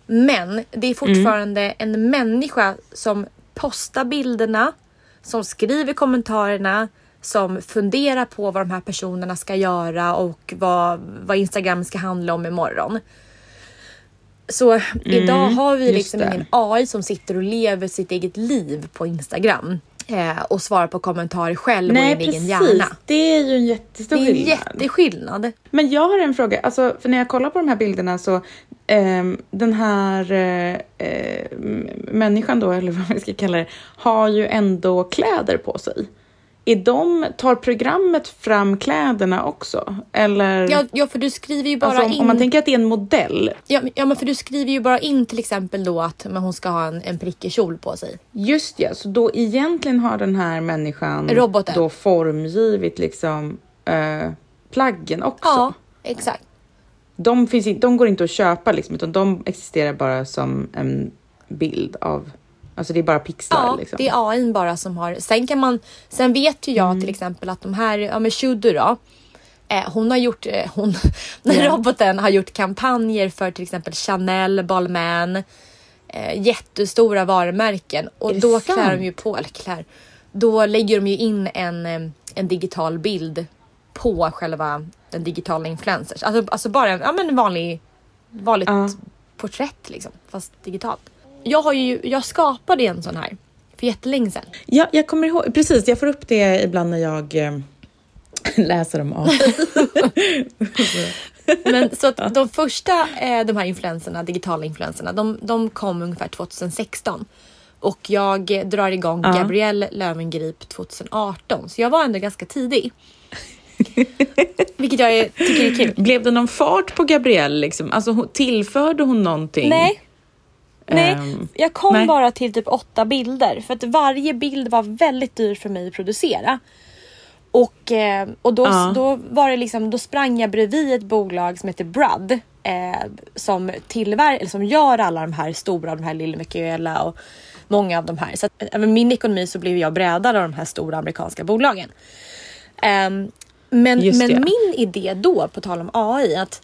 Men det är fortfarande Mm. en människa som postar bilderna, som skriver kommentarerna, som funderar på vad de här personerna ska göra och vad, vad Instagram ska handla om imorgon. Så idag har vi Mm, liksom ingen AI som sitter och lever sitt eget liv på Instagram eh, och svarar på kommentarer själv Nej och i en egen precis, hjärna. det är ju en jättestor Det är en skillnad. jätteskillnad. Men jag har en fråga, alltså, för när jag kollar på de här bilderna så ehm, den här eh, eh, människan då, eller vad man ska kalla det, har ju ändå kläder på sig. Är de, tar programmet fram kläderna också? Eller? Ja, ja, för du skriver ju bara alltså, om, in... om man tänker att det är en modell, ja, ja, men för du skriver ju bara in till exempel då att men hon ska ha en, en prickig kjol på sig. just ja, så då egentligen har den här människan Roboten. då formgivit liksom eh, plaggen också. Ja, exakt. De, finns, de går inte att köpa liksom, utan de existerar bara som en bild av, alltså det är bara pixlar Ja, liksom. det är AI bara som har. Sen kan man. Sen vet ju jag Mm. till exempel att de här, ja men Shudu då. Eh, hon har gjort, eh, hon, den Ja. roboten har gjort kampanjer för till exempel Chanel, Balmain, eh, jättestora varumärken och då klär sant? de ju på, eller klär, då lägger de ju in en, eh, en digital bild på själva den digitala influencers. Alltså, alltså bara en, ja, men en vanlig, vanligt Ja. porträtt liksom, fast digitalt. Jag har ju, jag skapade en sån här för jättelänge sedan. Ja, jag kommer ihåg, precis, jag får upp det ibland när jag eh, läser om AI. Men så att de första, eh, de här influenserna, digitala influenserna, de, de kom ungefär 2016. Och jag drar igång Ja. Gabrielle Löwengrip 2018. Så jag var ändå ganska tidig. Vilket jag tycker är kul. Blev det någon fart på Gabrielle? Liksom? Alltså, tillförde hon någonting? Nej. Nej, Ehm, jag kom nej. bara till typ åtta bilder för att varje bild var väldigt dyr för mig att producera. Och, eh, och då, Ja. då var det liksom, då sprang jag bredvid ett bolag som heter Brud eh, som tillver eller som gör alla de här stora, de här Lille Michaela och många av de här. Så att, eh, med min ekonomi så blev jag brädad av de här stora amerikanska bolagen. Ehm, men men min idé då, på tal om AI, att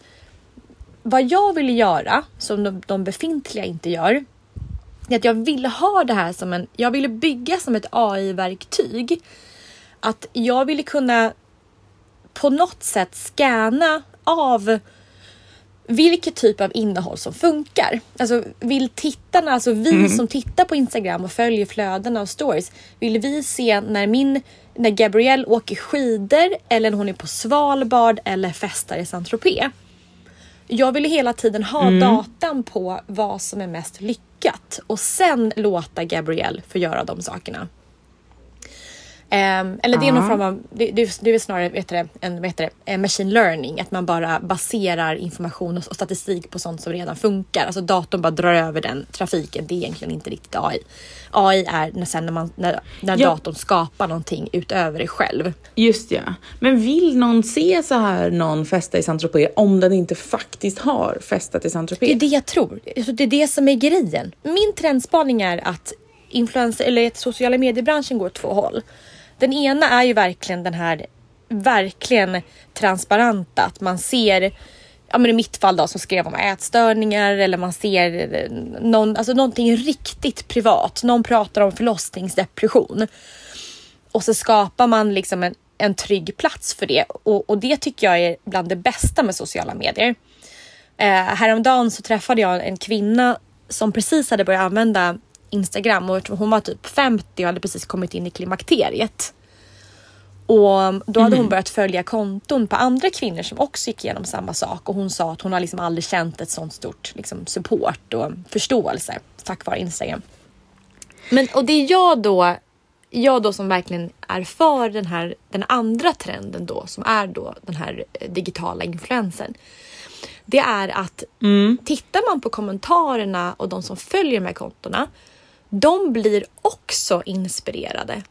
vad jag ville göra som de, de befintliga inte gör. är att jag ville ha det här som en, jag ville bygga som ett AI-verktyg. Att jag ville kunna på något sätt scanna av vilket typ av innehåll som funkar. Alltså vill tittarna, alltså vi som tittar på Instagram och följer flödena och stories, vill vi se när min när Gabrielle åker skidor eller när hon är på Svalbard eller festar i Saint-Tropez. Jag ville hela tiden ha datan på vad som är mest lyckat och sen låta Gabrielle få göra de sakerna. Ehm, eller det är någon form av, det, det, är snarare vet det, en, vet det, machine learning, att man bara baserar information och, och statistik på sånt som redan funkar. Alltså datorn bara drar över den trafiken. Det är egentligen inte riktigt AI. AI är när, sen när, man, när, när Ja. datorn skapar någonting utöver det själv. Just ja. Men vill någon se så här någon festa i Saint-Tropez om den inte faktiskt har festat i Saint-Tropez? Det är det jag tror. Alltså, Det är det som är grejen. Min trendspaning är att influencer eller att sociala mediebranschen går åt två håll. Den ena är ju verkligen den här verkligen transparenta, att man ser Ja men i mitt fall då som skrev om ätstörningar eller man ser eh, någon, alltså någonting riktigt privat. Någon pratar om förlossningsdepression. Och så skapar man liksom en, en trygg plats för det och, och det tycker jag är bland det bästa med sociala medier. Eh, häromdagen så träffade jag en kvinna som precis hade börjat använda Instagram och hon var typ 50 och hade precis kommit in i klimakteriet. Och då hade hon börjat följa konton på andra kvinnor som också gick igenom samma sak och hon sa att hon har liksom aldrig känt ett sånt stort liksom, support och förståelse tack vare Instagram. Men och det jag då jag då som verkligen är för den här den andra trenden då som är då den här eh, digitala influensen. Det är att tittar man på kommentarerna och de som följer de här kontona, de blir också inspirerade.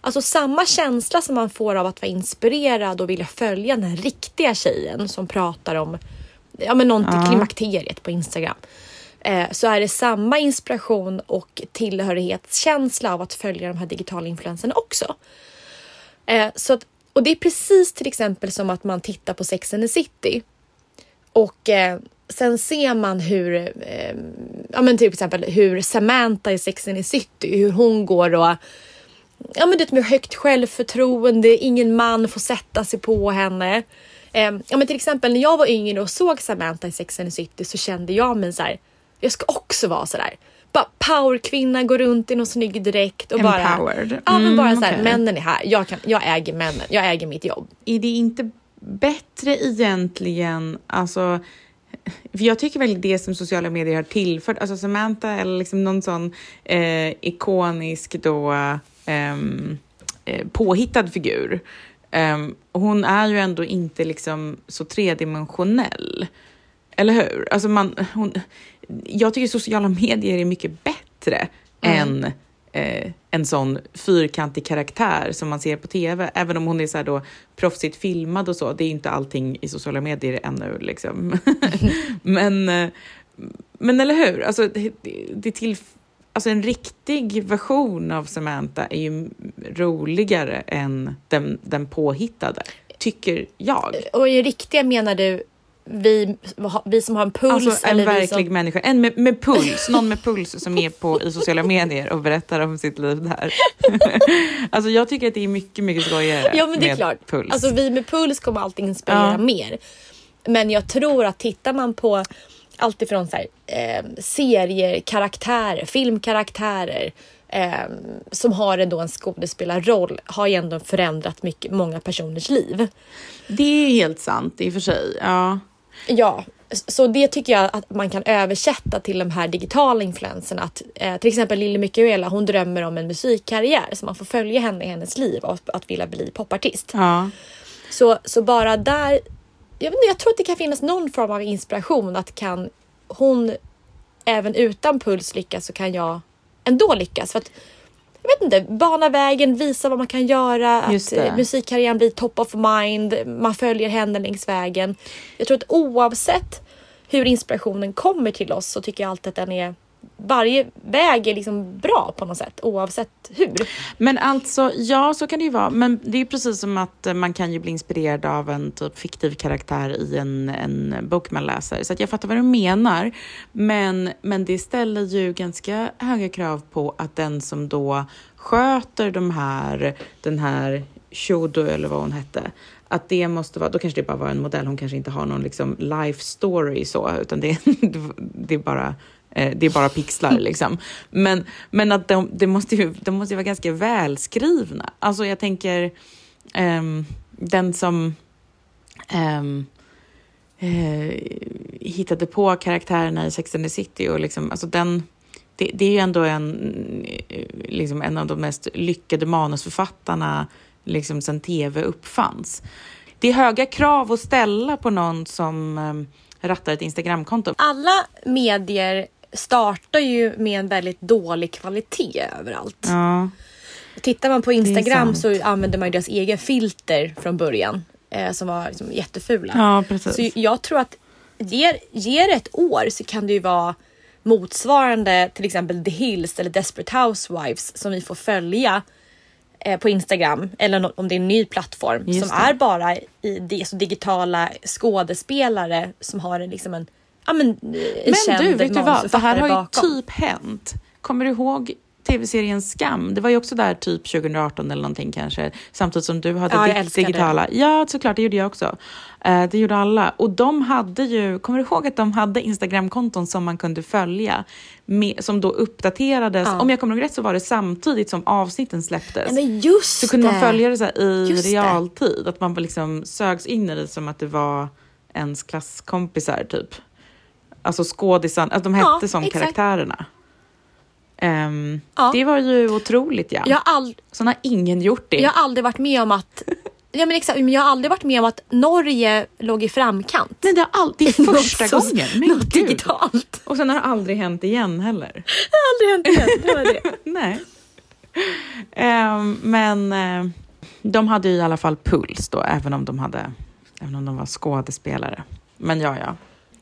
Alltså samma känsla som man får av att vara inspirerad och vilja följa den riktiga tjejen som pratar om ja, men någonting, klimakteriet på Instagram. Eh, så är det samma inspiration och tillhörighetskänsla av att följa de här digitala influenserna också. Eh, så att, och det är precis till exempel som att man tittar på Sex and the City. Och eh, sen ser man hur, eh, ja men till exempel hur Samantha i Sex and the City, hur hon går och ja men det med högt självförtroende, ingen man får sätta sig på henne. Eh, ja men till exempel när jag var yngre och såg Samantha i Sex and the City så kände jag mig så här, jag ska också vara så där. Bara powerkvinna, gå runt i någon snygg dräkt och bara... Empowered. Ja men bara Mm, så här, okej. männen är här, jag, kan, jag äger männen, jag äger mitt jobb. Är det inte bättre egentligen, alltså för jag tycker väl det som sociala medier har tillfört, alltså Samantha eller liksom någon sån eh, ikonisk då ehm, eh, påhittad figur. Ehm, hon är ju ändå inte liksom så tredimensionell. Eller hur? Alltså man, hon, jag tycker sociala medier är mycket bättre än eh, en sån fyrkantig karaktär som man ser på tv. Även om hon är så här då proffsigt filmad och så. Det är inte allting i sociala medier ännu liksom. men, eh, men eller hur? Alltså, det, det till, alltså en riktig version av Samantha är ju roligare än den, den påhittade. Tycker jag. Och i riktiga menar du vi, vi som har en puls Alltså en eller verklig som... människa, en med, med puls, någon med puls som är på i sociala medier och berättar om sitt liv där. alltså jag tycker att det är mycket, mycket skojigare Ja men det är med klart. puls. Alltså vi med puls kommer alltid inspirera Ja. mer. Men jag tror att tittar man på allt ifrån så här, eh, serier, karaktärer, filmkaraktärer eh, som har ändå en skådespelarroll har ju ändå förändrat mycket, många personers liv. Det är helt sant i och för sig. Ja. Ja, så det tycker jag att man kan översätta till de här digitala influenserna. Att, eh, till exempel Lille Mikaela, hon drömmer om en musikkarriär så man får följa henne i hennes liv och att, vilja bli popartist. ja. Så, så bara där, jag, inte, jag tror att det kan finnas någon form av inspiration att kan hon även utan puls lyckas så kan jag ändå lyckas. För att, jag vet inte, bana vägen, visa vad man kan göra, Just att det. musikkarriären blir top of mind, man följer henne längs vägen. Jag tror att oavsett hur inspirationen kommer till oss så tycker jag alltid att den är varje väg är liksom bra på något sätt oavsett hur. Men alltså, ja så kan det ju vara. Men det är ju precis som att eh, man kan ju bli inspirerad av en typ fiktiv karaktär i en, en bok man läser. Så att jag fattar vad du menar. Men, men det ställer ju ganska höga krav på att den som då sköter de här, den här Shodo eller vad hon hette, att det måste vara, då kanske det bara var en modell, hon kanske inte har någon liksom life story så, utan det, det är bara det är bara pixlar liksom. Men, men att de, det måste ju, de måste ju vara ganska välskrivna. Alltså jag tänker ehm, den som ehm, eh, hittade på karaktärerna i Sex and the City och liksom, alltså den, det, det är ju ändå en, eh, liksom en av de mest lyckade manusförfattarna liksom sen tv uppfanns. Det är höga krav att ställa på någon som eh, rattar ett Instagramkonto. Alla medier startar ju med en väldigt dålig kvalitet överallt. Ja. Tittar man på Instagram så använder man ju deras egen filter från början eh, som var liksom jättefula. Ja, precis. Så jag tror att ger, ger ett år så kan det ju vara motsvarande till exempel The Hills eller Desperate Housewives som vi får följa eh, på Instagram eller om det är en ny plattform Just som det. är bara i det, så digitala skådespelare som har en, liksom en, ja, men, eh, en Men du, vet du vad? Det här har ju bakom. typ hänt. Kommer du ihåg tv-serien Skam? Det var ju också där typ 2018 eller någonting kanske, samtidigt som du hade Ja, ditt älskar det. digitala. Ja, såklart, det gjorde jag också. Eh, det gjorde alla. Och de hade ju, kommer du ihåg att de hade Instagram-konton som man kunde följa, med, som då uppdaterades. Ja. Om jag kommer ihåg rätt så var det samtidigt som avsnitten släpptes. Ja, men just så kunde man följa det så i Just realtid, att man liksom sögs in i det som att det var ens klasskompisar typ. Alltså skådisar, att de hette Ja, som exakt. karaktärerna. Ehm, Ja. Det var ju otroligt ja. Jag all, Sån har ingen gjort det. jag har aldrig varit med om att Ja men exakt, men jag har aldrig varit med om att Norge låg i framkant. Nej, det, har all, det är Något första så- gången. Men något gud. digitalt. Och sen har det aldrig hänt igen heller. Det har aldrig hänt igen. Det var det. Nej. Ehm, men eh, de hade ju i alla fall puls då, även om de, hade, även om de var skådespelare. Men ja, ja.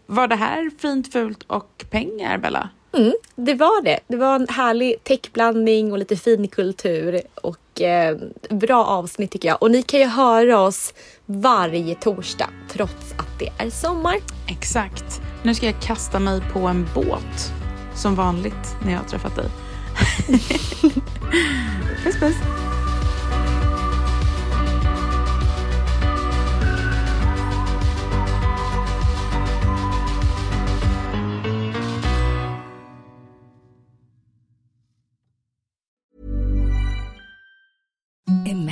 Var det här fint, fult och pengar, Bella? Mm, det var det. Det var en härlig techblandning och lite fin kultur och eh, bra avsnitt tycker jag. Och ni kan ju höra oss varje torsdag trots att det är sommar. Exakt. Nu ska jag kasta mig på en båt, som vanligt när jag har träffat dig. puss, puss.